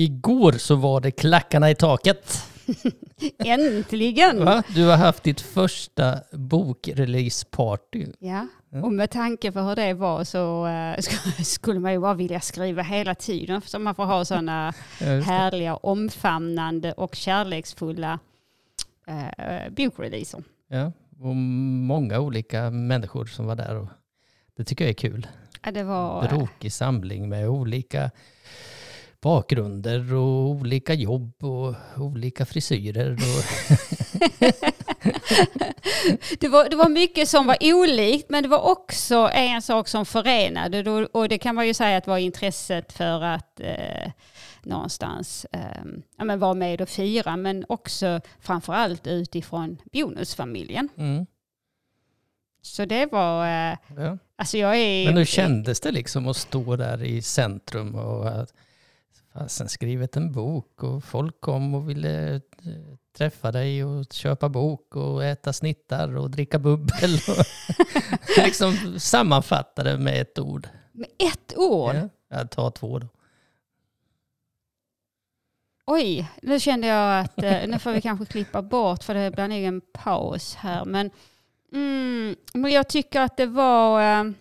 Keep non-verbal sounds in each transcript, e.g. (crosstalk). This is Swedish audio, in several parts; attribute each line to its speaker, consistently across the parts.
Speaker 1: Igår så var det klackarna i taket. (laughs)
Speaker 2: Äntligen!
Speaker 1: Va? Du har haft ditt första bokreleaseparty.
Speaker 2: Ja, och med tanke på hur det var så (laughs) sk- skulle man ju bara vilja skriva hela tiden så man får ha sådana (laughs)
Speaker 1: Ja,
Speaker 2: härliga, omfamnande och kärleksfulla eh, bokreleaser.
Speaker 1: Ja, och många olika människor som var där. Och det tycker jag är kul.
Speaker 2: Ja, det var...
Speaker 1: Brokig samling med olika bakgrunder och olika jobb och olika frisyrer. Och, (laughs)
Speaker 2: Det var, det var mycket som var olikt men det var också en sak som förenade och det kan man ju säga att var intresset för att eh, någonstans eh, ja, men vara med och fira men också framförallt utifrån bonusfamiljen.
Speaker 1: mm,
Speaker 2: Så det var, eh,
Speaker 1: ja.
Speaker 2: alltså jag är...
Speaker 1: Men hur kändes det liksom att stå där i centrum och att fasen skrivit en bok och folk kom och ville eh, träffa dig och köpa bok och äta snittar och dricka bubbel. Och (laughs) liksom sammanfatta det med ett ord.
Speaker 2: Med ett ord?
Speaker 1: Ja, jag tar två då.
Speaker 2: Oj, nu kände jag att eh, nu får vi kanske klippa bort för det blir nog en paus här. Men, mm, men jag tycker att det var, eh,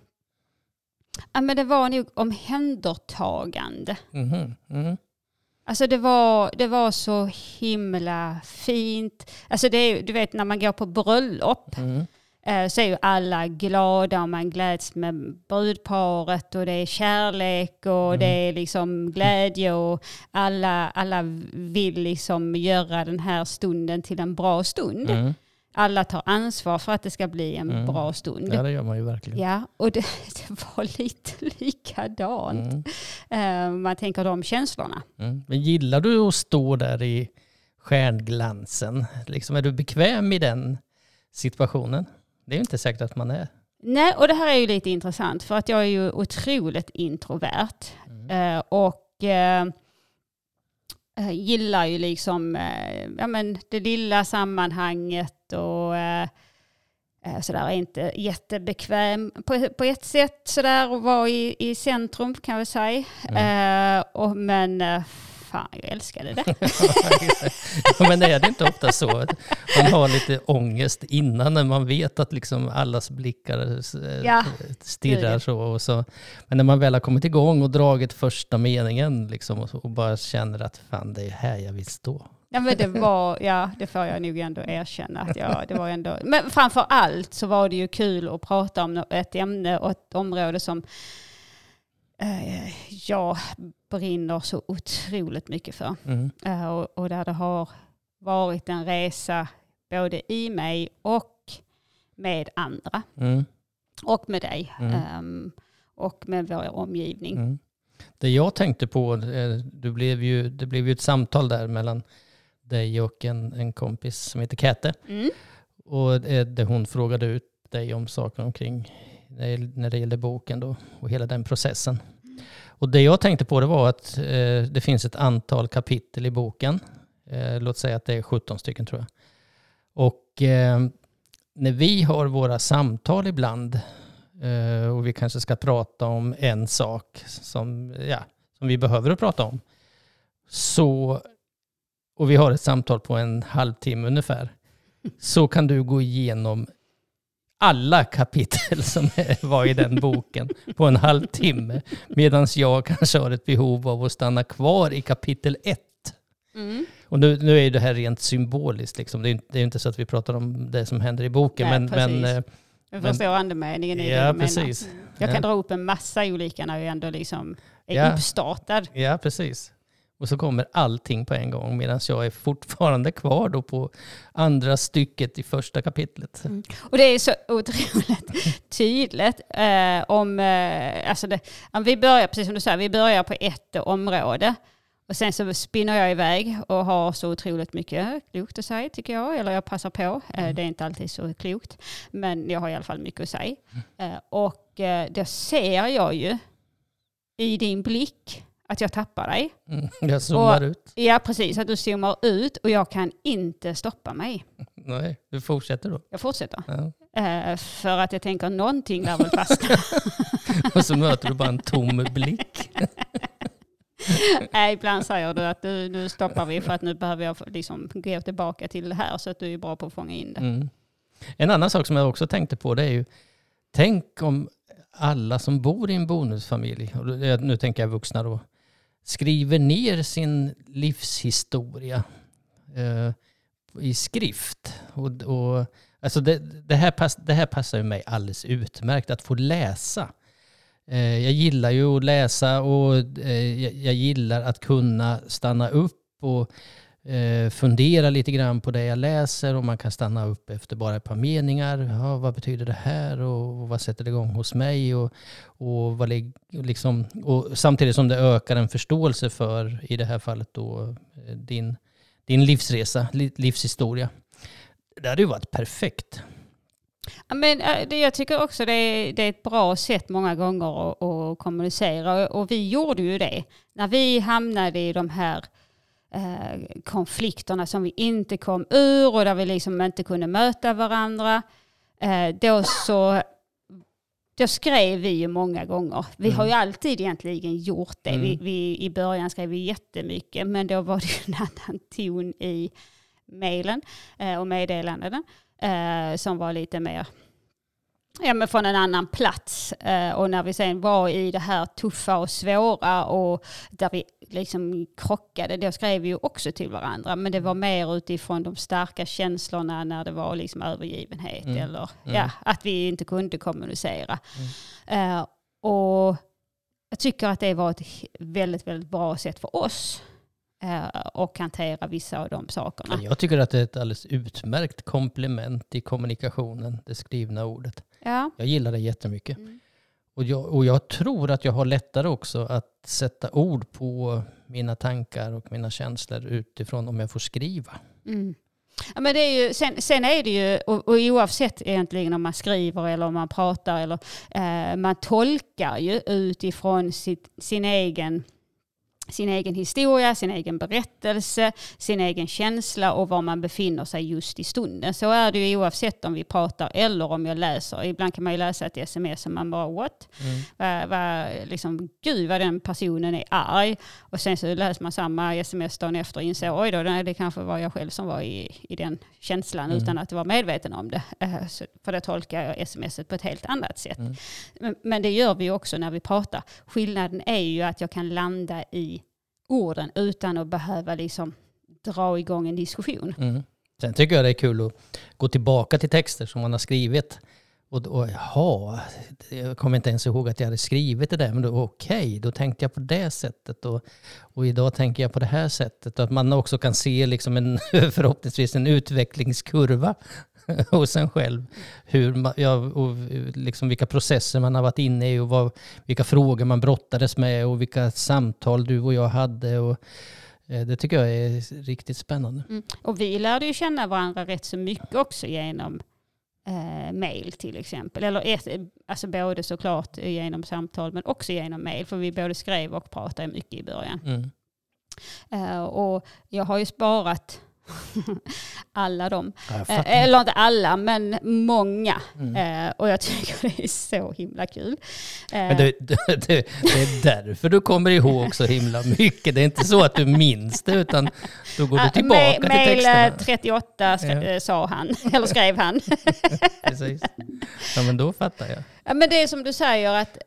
Speaker 2: ja, men det var nog omhändertagande.
Speaker 1: Mhm, mhm.
Speaker 2: Alltså det var, det var så himla fint. Alltså det är, du vet när man går på bröllop
Speaker 1: Mm.
Speaker 2: eh, så är ju alla glada och man gläds med brudparet och det är kärlek och det är liksom glädje och alla, alla vill liksom göra den här stunden till en bra stund.
Speaker 1: Mm.
Speaker 2: Alla tar ansvar för att det ska bli en
Speaker 1: Mm.
Speaker 2: bra stund.
Speaker 1: Ja, det gör man ju verkligen.
Speaker 2: Ja, och det, (laughs) det var lite likadant.
Speaker 1: Mm.
Speaker 2: Eh, man tänker de känslorna.
Speaker 1: Mm. Men gillar du att stå där i stjärnglansen? Liksom, är du bekväm i den situationen? Det är ju inte säkert att man är.
Speaker 2: Nej, och det här är ju lite intressant för att jag är ju otroligt introvert. Eh, och eh, gillar ju liksom eh, ja, men det lilla sammanhanget och eh, eh, sådär är inte jättebekväm på, på ett sätt sådär att vara i, i centrum kan väl säga. Eh, och, men eh, fan jag älskade det. (laughs)
Speaker 1: Ja, Men är det inte ofta så att man har lite ångest innan när man vet att liksom allas blickar eh,
Speaker 2: Ja,
Speaker 1: stirrar så, och så. Men när man väl har kommit igång och dragit första meningen liksom, och, och bara känner att fan det är här jag vill stå.
Speaker 2: Ja, men det var, ja, det får jag nog ändå erkänna. Att jag, det var ändå, men framför allt så var det ju kul att prata om ett ämne och ett område som eh, jag brinner så otroligt mycket för.
Speaker 1: Mm.
Speaker 2: Eh, och, och där det har varit en resa både i mig och med andra.
Speaker 1: Mm.
Speaker 2: Och med dig. Ehm, och med vår omgivning.
Speaker 1: Mm. Det jag tänkte på, eh, du blev ju, det blev ju ett samtal där mellan dig och en, en kompis som heter Käte.
Speaker 2: Mm.
Speaker 1: Och eh, där hon frågade ut dig om saker omkring när det gällde boken då och hela den processen. Och det jag tänkte på det var att eh, det finns ett antal kapitel i boken. Eh, låt säga att det är 17 stycken tror jag. Och eh, när vi har våra samtal ibland eh, och vi kanske ska prata om en sak som, ja, som vi behöver att prata om. Så, och vi har ett samtal på en halvtimme ungefär så kan du gå igenom alla kapitel som (laughs) var i den boken på en halvtimme. Medan jag kanske har ett behov av att stanna kvar i kapitel ett.
Speaker 2: Mm.
Speaker 1: Och nu, nu är det här rent symboliskt. Liksom. Det, är, inte- det är inte så att vi pratar om det som händer i boken.
Speaker 2: Nej,
Speaker 1: men,
Speaker 2: precis.
Speaker 1: men, eh,
Speaker 2: Jag
Speaker 1: Men-
Speaker 2: förstår andemeningen i det
Speaker 1: ja,
Speaker 2: du menar.
Speaker 1: precis.
Speaker 2: Jag kan
Speaker 1: Ja.
Speaker 2: dra upp en massa olika när jag ändå liksom är
Speaker 1: Ja.
Speaker 2: uppstartad.
Speaker 1: Ja, precis. Och så kommer allting på en gång medan jag är fortfarande kvar då på andra stycket i första kapitlet.
Speaker 2: Och det är så otroligt (laughs) tydligt. Eh, om, eh, alltså det, vi börjar, precis som du säger, vi börjar på ett område. Och sen så spinner jag iväg och har så otroligt mycket klokt att säga tycker jag. Eller jag passar på. Eh, det är inte alltid så klokt. Men jag har i alla fall mycket att säga. Eh, och eh, det ser jag ju i din blick att jag tappar dig.
Speaker 1: Mm, jag zoomar
Speaker 2: Och-
Speaker 1: ut.
Speaker 2: Ja, precis. Att du zoomar ut och jag kan inte stoppa mig.
Speaker 1: Nej, du fortsätter då.
Speaker 2: Jag fortsätter.
Speaker 1: Ja.
Speaker 2: Eh, för att jag tänker någonting där väl fastna. (laughs)
Speaker 1: Och så möter du bara en tom blick. (laughs)
Speaker 2: Nej, ibland säger du att du, nu stoppar vi för att nu behöver jag liksom gå tillbaka till det här så att du är bra på att fånga in det.
Speaker 1: Mm. En annan sak som jag också tänkte på det är ju, tänk om alla som bor i en bonusfamilj, och nu tänker jag vuxna då, skriver ner sin livshistoria eh, i skrift. Och, och, alltså det, det, här pass, det här passar ju mig alldeles utmärkt, att få läsa. Eh, jag gillar ju att läsa och eh, jag, jag gillar att kunna stanna upp och eh, fundera lite grann på det jag läser och man kan stanna upp efter bara ett par meningar. Ja, vad betyder det här och vad sätter det igång hos mig? Och, och, vad, liksom, och samtidigt som det ökar en förståelse för, i det här fallet, då, eh, din, din livsresa, livshistoria. Det hade ju varit perfekt.
Speaker 2: Men eh, det, jag tycker också det är, det är ett bra sätt många gånger att, att kommunicera och vi gjorde ju det. När vi hamnade i de här eh, konflikterna som vi inte kom ur och där vi liksom inte kunde möta varandra. Eh, då så då skrev vi ju många gånger. Vi mm. har ju alltid egentligen gjort det. Mm. Vi, vi, I början skrev vi jättemycket men då var det en annan ton i mejlen eh, och meddelandena eh, som var lite mer ja, men från en annan plats. Eh, och när vi sen var i det här tuffa och svåra och där vi liksom krockade, då skrev vi ju också till varandra. Men det var mer utifrån de starka känslorna när det var liksom övergivenhet mm. eller mm. Ja, att vi inte kunde kommunicera. Mm. Eh, och jag tycker att det var ett väldigt, väldigt bra sätt för oss Eh, och hantera vissa av de sakerna.
Speaker 1: Jag tycker att det är ett alldeles utmärkt komplement i kommunikationen, det skrivna ordet. Ja. Jag gillar det jättemycket. Mm. Och, jag, och jag tror att jag har lättare också att sätta ord på mina tankar och mina känslor utifrån om jag får skriva.
Speaker 2: Mm. Ja, men det är ju, sen, sen är det ju, och, och oavsett egentligen om man skriver eller om man pratar, eller, eh, man tolkar ju utifrån sitt, sin egen sin egen historia, sin egen berättelse, sin egen känsla och var man befinner sig just i stunden. Så är det ju oavsett om vi pratar eller om jag läser. Ibland kan man ju läsa ett sms och man bara what? Mm. Va, va, liksom, Gud vad den personen är arg. Och sen så läser man samma sms dagen efter och inser oj då, det kanske var jag själv som var i, i den känslan mm. utan att vara medveten om det. Uh, så, för det tolkar jag smset på ett helt annat sätt. Mm. Men, men det gör vi också när vi pratar. Skillnaden är ju att jag kan landa i orden utan att behöva liksom dra igång en diskussion. Mm.
Speaker 1: Sen tycker jag det är kul att gå tillbaka till texter som man har skrivit. Och, och jaha, jag kommer inte ens ihåg att jag hade skrivit det där, men okej, okay, då tänkte jag på det sättet och, och idag tänker jag på det här sättet. Att man också kan se liksom en, (laughs) förhoppningsvis en utvecklingskurva (laughs) hos en själv. Hur man, ja, och liksom vilka processer man har varit inne i och vad, vilka frågor man brottades med och vilka samtal du och jag hade. Och, eh, det tycker jag är riktigt spännande. Mm.
Speaker 2: Och vi lärde ju känna varandra rätt så mycket också genom eh, mail till exempel. Eller ett, alltså både såklart genom samtal men också genom mail. För vi både skrev och pratade mycket i början. Mm. Eh, och jag har ju sparat (laughs) alla dem. Eh, eller inte alla, men många. Mm. Eh, och jag (laughs) tycker det är så himla kul.
Speaker 1: Men det, det, det, är därför du kommer ihåg så himla mycket. Det är inte så att du minns det, utan då går du tillbaka uh, till texterna.
Speaker 2: Mail 38 ja. sa han, (laughs) eller skrev han.
Speaker 1: Precis. Ja, men då fattar jag.
Speaker 2: Ja, men det är som du säger, att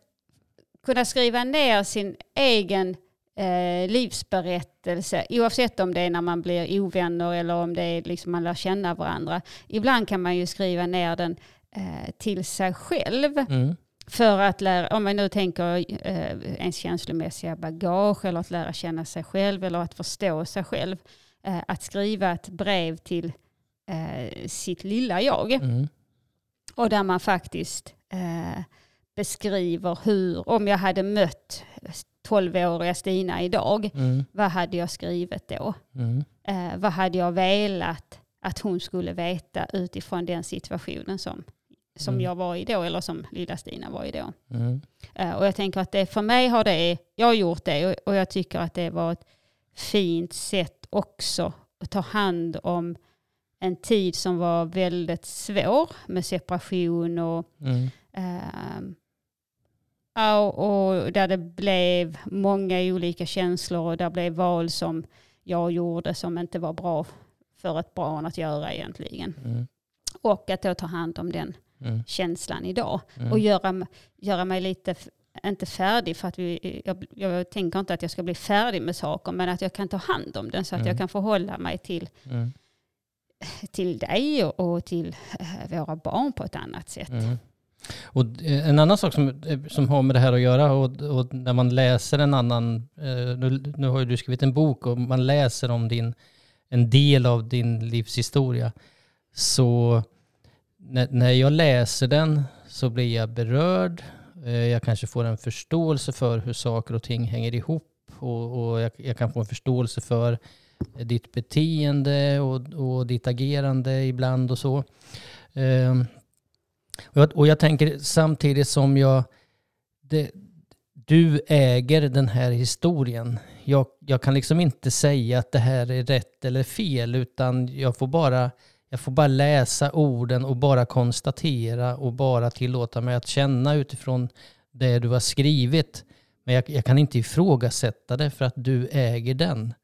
Speaker 2: kunna skriva ner sin egen eh, livsberättelse, oavsett om det är när man blir ovänner eller om det är liksom man lär känna varandra. Ibland kan man ju skriva ner den eh, till sig själv. Mm. För att lära, om man nu tänker eh, ens känslomässiga bagage eller att lära känna sig själv eller att förstå sig själv. Eh, att skriva ett brev till eh, sitt lilla jag. Mm. Och där man faktiskt eh, beskriver hur, om jag hade mött 12-åriga Stina idag, mm. vad hade jag skrivit då? Mm. Eh, vad hade jag velat att hon skulle veta utifrån den situationen som, som mm. jag var i då, eller som lilla Stina var i då. Mm. Eh, och jag tänker att det, för mig har det, jag har gjort det och, och jag tycker att det var ett fint sätt också att ta hand om en tid som var väldigt svår med separation och eh, Ja, och där det blev många olika känslor och där blev val som jag gjorde som inte var bra för ett barn att göra egentligen.
Speaker 1: Mm.
Speaker 2: Och att då ta hand om den
Speaker 1: Mm.
Speaker 2: känslan idag.
Speaker 1: Mm.
Speaker 2: Och göra, göra mig lite, inte färdig för att vi, jag, jag tänker inte att jag ska bli färdig med saker, men att jag kan ta hand om den så att
Speaker 1: Mm.
Speaker 2: jag kan förhålla mig till,
Speaker 1: Mm.
Speaker 2: till dig och, och till eh, våra barn på ett annat sätt.
Speaker 1: Mm. Och eh, en annan sak som, eh, som har med det här att göra och, och när man läser en annan, eh, nu, nu har ju du skrivit en bok och man läser om din, en del av din livshistoria. Så när, när jag läser den så blir jag berörd. Jag kanske får en förståelse för hur saker och ting hänger ihop och, och jag, jag kan få en förståelse för ditt beteende och, och ditt agerande ibland och så. Ehm, och jag, och jag tänker samtidigt som jag... Det, du äger den här historien. Jag, jag kan liksom inte säga att det här är rätt eller fel utan jag får bara, jag får bara läsa orden och bara konstatera och bara tillåta mig att känna utifrån det du har skrivit. Men jag, jag kan inte ifrågasätta det för att du äger den.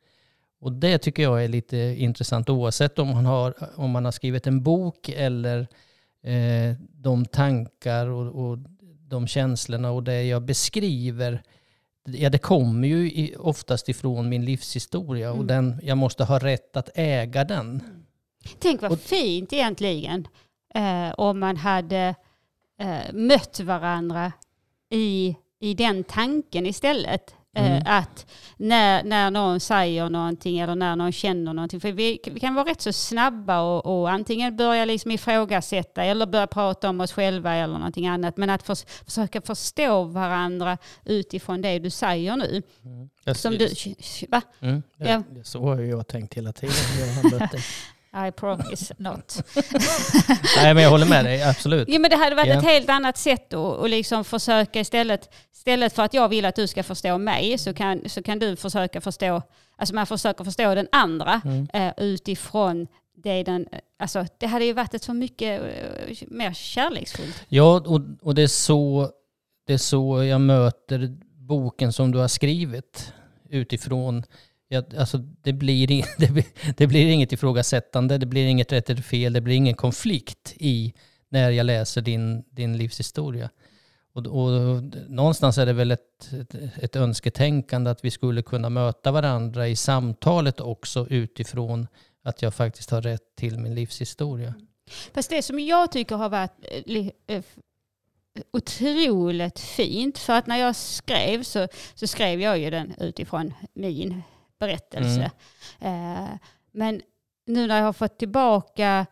Speaker 1: Och det tycker jag är lite intressant oavsett om man har, om man har skrivit en bok eller eh, de tankar och, och de känslorna och det jag beskriver. Ja, det kommer ju oftast ifrån min livshistoria och
Speaker 2: Mm.
Speaker 1: den, jag måste ha rätt att äga den.
Speaker 2: Tänk vad
Speaker 1: Och-
Speaker 2: fint egentligen eh, om man hade eh, mött varandra i, i den tanken istället. Eh,
Speaker 1: Mm.
Speaker 2: Att när, när någon säger någonting eller när någon känner någonting. För vi, vi kan vara rätt så snabba och, och antingen börja liksom ifrågasätta eller börja prata om oss själva eller någonting annat. Men att förs, försöka förstå varandra utifrån det du säger nu.
Speaker 1: Mm.
Speaker 2: Som du, va?
Speaker 1: Mm, det,
Speaker 2: Ja.
Speaker 1: det, så har ju jag tänkt hela tiden. Jag har. (laughs)
Speaker 2: I promise not. (laughs)
Speaker 1: Nej, men jag håller med dig, absolut.
Speaker 2: Ja, men det hade varit
Speaker 1: Ja.
Speaker 2: ett helt annat sätt att och liksom försöka istället, istället för att jag vill att du ska förstå mig så kan, så kan du försöka förstå, alltså man försöker förstå den andra
Speaker 1: Mm.
Speaker 2: eh, utifrån det den, alltså det hade ju varit ett så mycket eh, mer kärleksfullt.
Speaker 1: Ja, och, och det, är så, det är så jag möter boken som du har skrivit utifrån. Ja, alltså det, blir, (laughs) det, blir, det blir inget ifrågasättande, det blir inget rätt eller fel, det blir ingen konflikt i när jag läser din, din livshistoria. Och, och någonstans är det väl ett, ett, ett önsketänkande att vi skulle kunna möta varandra i samtalet också utifrån att jag faktiskt har rätt till min livshistoria.
Speaker 2: Fast det som jag tycker har varit eh, eh, otroligt fint, för att när jag skrev så, så skrev jag ju den utifrån min berättelse. Eh, men nu när jag har fått tillbaka,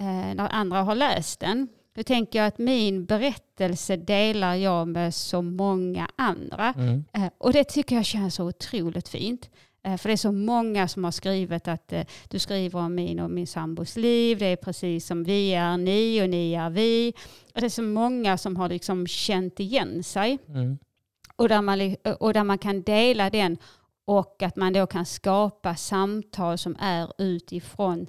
Speaker 2: eh, när andra har läst den, då tänker jag att min berättelse delar jag med så många andra.
Speaker 1: Mm.
Speaker 2: Eh, och det tycker jag känns så otroligt fint. Eh, för det är så många som har skrivit att eh, du skriver om min och min sambos liv. Det är precis som vi är ni och ni är vi. Och det är så många som har liksom känt igen sig.
Speaker 1: Mm.
Speaker 2: Och där, man, och där man kan dela den och att man då kan skapa samtal som är utifrån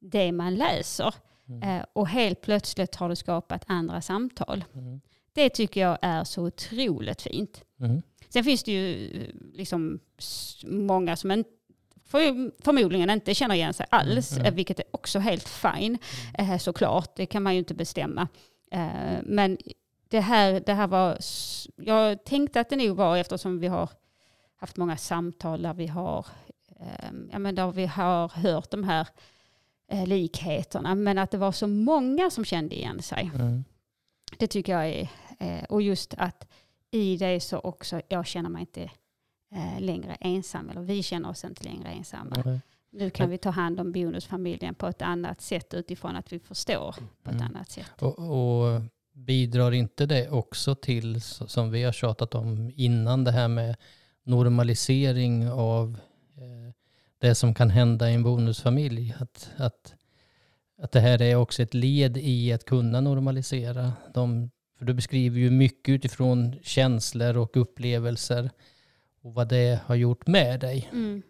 Speaker 2: det man läser.
Speaker 1: Mm.
Speaker 2: Eh, och helt plötsligt har du skapat andra samtal.
Speaker 1: Mm.
Speaker 2: Det tycker jag är så otroligt fint.
Speaker 1: Mm.
Speaker 2: Sen finns det ju eh, liksom många som inte för, förmodligen inte känner igen sig alls,
Speaker 1: Mm, mm.
Speaker 2: eh, vilket är också helt fine eh, såklart. Det kan man ju inte bestämma. Men det här, det här var, jag tänkte att det nog var eftersom vi har haft många samtal där vi har, eh, ja, men där vi har hört de här eh, likheterna, men att det var så många som kände igen sig.
Speaker 1: Mm.
Speaker 2: Det tycker jag är, eh, och just att i det så också, jag känner mig inte längre ensam, eller vi känner oss inte längre ensamma.
Speaker 1: Okej.
Speaker 2: Nu kan vi ta hand om bonusfamiljen på ett annat sätt utifrån att vi förstår på ett
Speaker 1: Mm.
Speaker 2: annat sätt.
Speaker 1: Och, och bidrar inte det också till, som vi har tjatat om innan, det här med normalisering av eh, det som kan hända i en bonusfamilj? Att, att, att det här är också ett led i att kunna normalisera. De, för du beskriver ju mycket utifrån känslor och upplevelser och vad det har gjort med dig.
Speaker 2: Mm.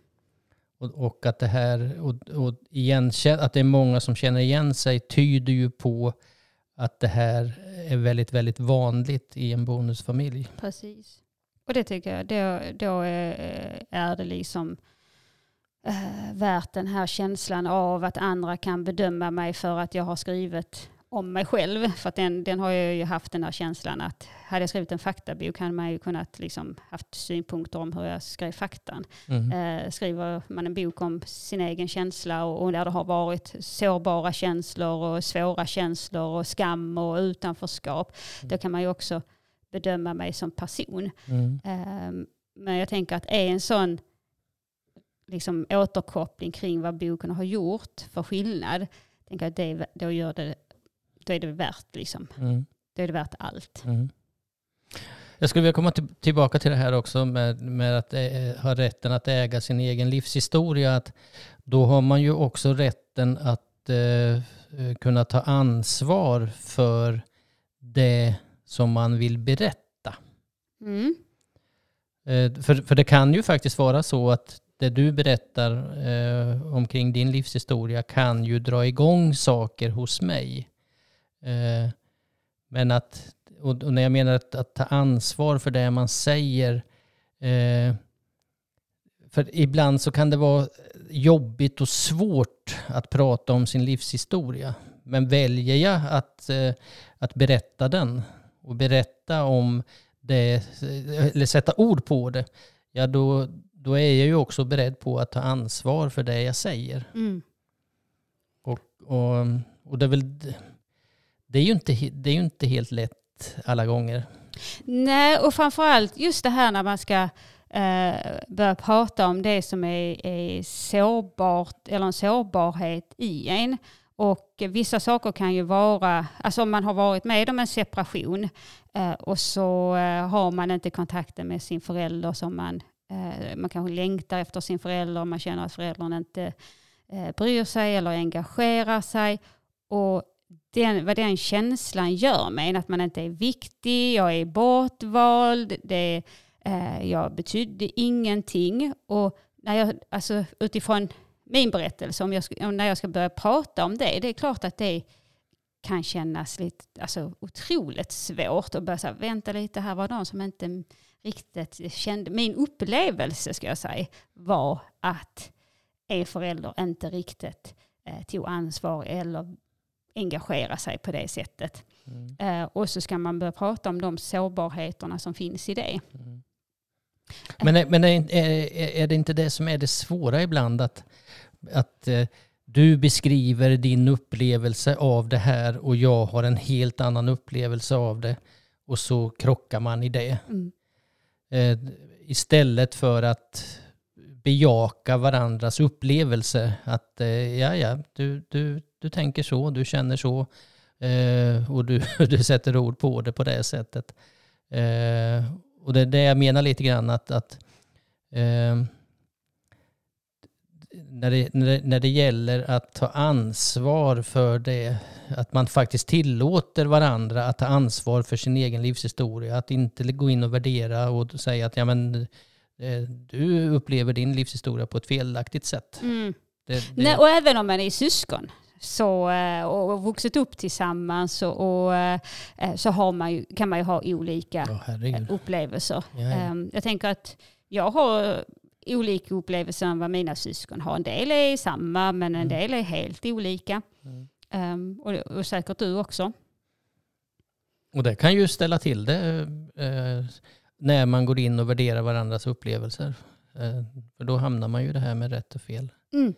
Speaker 1: Och, och att det här, och, och igen, att det är många som känner igen sig tyder ju på att det här är väldigt, väldigt vanligt i en bonusfamilj.
Speaker 2: Precis. Och det tycker jag, då, då är, är det liksom eh, värt den här känslan av att andra kan bedöma mig för att jag har skrivit om mig själv. För den, den har jag ju haft den här känslan att hade jag skrivit en faktabok hade man ju kunnat liksom haft synpunkter om hur jag skrev faktan.
Speaker 1: Mm.
Speaker 2: Eh, skriver man en bok om sin egen känsla och, och där det har varit sårbara känslor och svåra känslor och skam och utanförskap,
Speaker 1: Mm.
Speaker 2: då kan man ju också bedöma mig som person.
Speaker 1: Mm.
Speaker 2: Ehm, Men jag tänker att är en sån liksom, återkoppling kring vad boken har gjort för skillnad, tänker att det, då, gör det, då är det värt liksom.
Speaker 1: Mm.
Speaker 2: Då är det värt allt.
Speaker 1: Mm. Jag skulle vilja komma till, tillbaka till det här också med, med att eh, ha rätten att äga sin egen livshistoria. Att då har man ju också rätten att eh, kunna ta ansvar för det som man vill berätta.
Speaker 2: Mm.
Speaker 1: Eh, för, för det kan ju faktiskt vara så att det du berättar eh, omkring din livshistoria kan ju dra igång saker hos mig. Eh, men att, och, och när jag menar att, att ta ansvar för det man säger, eh, för ibland så kan det vara jobbigt och svårt att prata om sin livshistoria. Men väljer jag att, eh, att berätta den och berätta om det, eller sätta ord på det, ja då, då är jag ju också beredd på att ta ansvar för det jag säger.
Speaker 2: Mm.
Speaker 1: Och, och, och det, är väl, det, är ju inte, det är ju inte helt lätt alla gånger.
Speaker 2: Nej, och framförallt just det här när man ska eh, börja prata om det som är, är sårbart eller en sårbarhet i en. Och Eh, vissa saker kan ju vara, alltså om man har varit med om en separation eh, och så eh, har man inte kontakten med sin förälder som man, man kanske längtar efter sin förälder, man känner att föräldern inte bryr sig eller engagerar sig. Och den, vad den känslan gör med en, att man inte är viktig, jag är bortvald, det, eh, jag betydde ingenting. Och när jag, alltså, utifrån min berättelse, om jag, när jag ska börja prata om det, det är klart att det kan kännas lite, alltså, otroligt svårt att börja säga, vänta lite, här var någon som inte riktigt kände, min upplevelse ska jag säga, var att en förälder inte riktigt eh, tog ansvar eller engagera sig på det sättet.
Speaker 1: Mm.
Speaker 2: Eh, och så ska man börja prata om de sårbarheterna som finns i det.
Speaker 1: Mm. Men, är- men är, är, är det inte det som är det svåra ibland? Att, att eh, du beskriver din upplevelse av det här och jag har en helt annan upplevelse av det. Och så krockar man i det.
Speaker 2: Mm.
Speaker 1: Eh, istället för att bejaka varandras upplevelse. Att eh, ja, ja, du, du, du tänker så, du känner så eh, och du, (laughs) du sätter ord på det på det sättet. Eh, och det är det jag menar lite grann att, att eh, när, det, när, det, när det gäller att ta ansvar för det, att man faktiskt tillåter varandra att ta ansvar för sin egen livshistoria, att inte gå in och värdera och säga att ja, men, eh, du upplever din livshistoria på ett felaktigt sätt.
Speaker 2: Mm.
Speaker 1: Det,
Speaker 2: Nej, och även om man är syskon så, eh, och, vuxit upp tillsammans och, och, eh, så har man ju, kan man ju ha olika
Speaker 1: herregud.
Speaker 2: upplevelser.
Speaker 1: Ja, ja.
Speaker 2: Ehm, Jag tänker att jag har olika upplevelser än vad mina syskon har. En del är samma men en
Speaker 1: Mm.
Speaker 2: del är helt olika. Ehm, och, och säkert du också.
Speaker 1: Och det kan ju ställa till det eh, när man går in och värderar varandras upplevelser. Eh, för då hamnar man ju i det här med rätt och fel.
Speaker 2: Mm.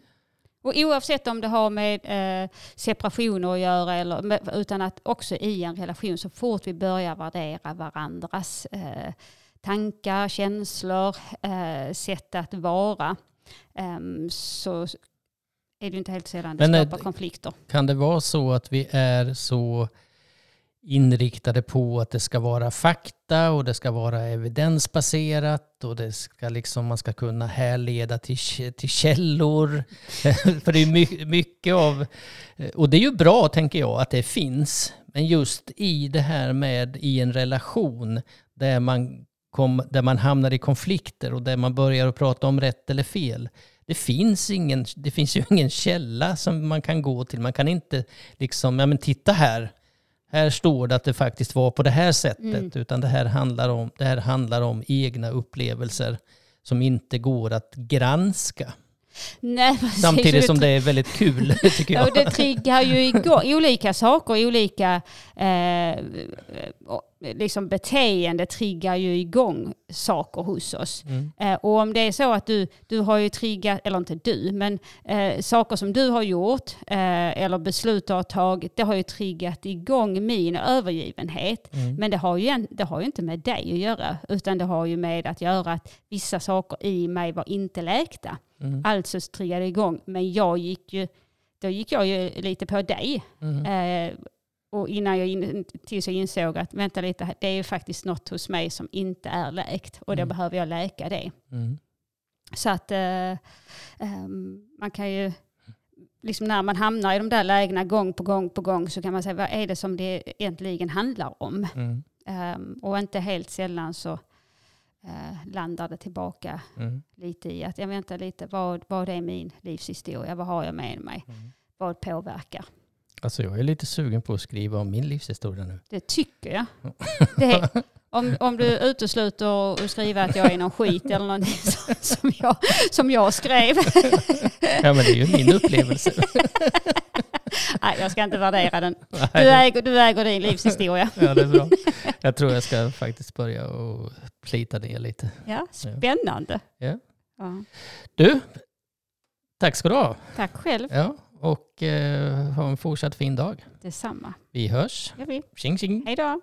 Speaker 2: Och oavsett om det har med eh, separationer att göra eller med, utan att också i en relation så fort vi börjar värdera varandras eh, tankar, känslor, eh, sätt att vara ehm, så är det inte helt sällan det
Speaker 1: Men, eh,
Speaker 2: skapar konflikter.
Speaker 1: Kan det vara så att vi är så inriktade på att det ska vara fakta och det ska vara evidensbaserat och det ska liksom, man ska kunna härleda till, till källor. (laughs) För det är my- mycket av, och det är ju bra tänker jag att det finns, men just i det här med i en relation där man, kom, där man hamnar i konflikter och där man börjar att prata om rätt eller fel. Det finns, ingen, det finns ju (laughs) ingen källa som man kan gå till. Man kan inte liksom, ja men titta här, här står det att det faktiskt var på det här sättet,
Speaker 2: Mm.
Speaker 1: utan det här, handlar om, det här handlar om egna upplevelser som inte går att granska.
Speaker 2: Nej. (laughs)
Speaker 1: Samtidigt som det är väldigt kul, (laughs) tycker jag.
Speaker 2: Och det triggar ju igång olika saker, olika eh, liksom beteende triggar ju igång saker hos oss.
Speaker 1: Mm.
Speaker 2: Eh, och om det är så att du, du har ju triggat, eller inte du, men eh, saker som du har gjort eh, eller beslut du har tagit, det har ju triggat igång min övergivenhet.
Speaker 1: Mm.
Speaker 2: Men det har, ju, en- det har ju inte med dig att göra, utan det har ju med att göra att vissa saker i mig var inte läkta.
Speaker 1: Mm.
Speaker 2: Alltså triggade igång, men jag gick ju, då gick jag ju lite på dig.
Speaker 1: Mm.
Speaker 2: Eh, och innan jag in, tills jag insåg att vänta lite, det är ju faktiskt något hos mig som inte är läkt och då
Speaker 1: Mm.
Speaker 2: behöver jag läka det.
Speaker 1: Mm.
Speaker 2: Så att eh, ehm, man kan ju, liksom när man hamnar i de där lägena gång på gång på gång så kan man säga vad är det som det egentligen handlar om?
Speaker 1: Mm.
Speaker 2: Ehm, och inte helt sällan så eh, landar det tillbaka
Speaker 1: Mm.
Speaker 2: lite i att jag väntar lite, vad, vad är min livshistoria? Vad har jag med mig?
Speaker 1: Mm.
Speaker 2: Vad påverkar?
Speaker 1: Alltså jag är lite sugen på att skriva om min livshistoria nu.
Speaker 2: Det tycker jag. Det, (laughs) om, om du utesluter att skriva att jag är någon skit eller någonting (laughs) som- jag, som jag skrev. (laughs)
Speaker 1: Ja men det är ju min upplevelse.
Speaker 2: Nej, jag ska inte värdera den. Du äger, du äger din livshistoria.
Speaker 1: Ja det är bra. Jag tror jag ska faktiskt börja och plita ner lite.
Speaker 2: Ja, spännande.
Speaker 1: Ja.
Speaker 2: Ja.
Speaker 1: Du, tack ska du ha.
Speaker 2: Tack själv.
Speaker 1: Ja, och eh, ha en fortsatt fin dag.
Speaker 2: Detsamma.
Speaker 1: Vi hörs.
Speaker 2: Ja, vi.
Speaker 1: Tjing tjing.
Speaker 2: Hej då.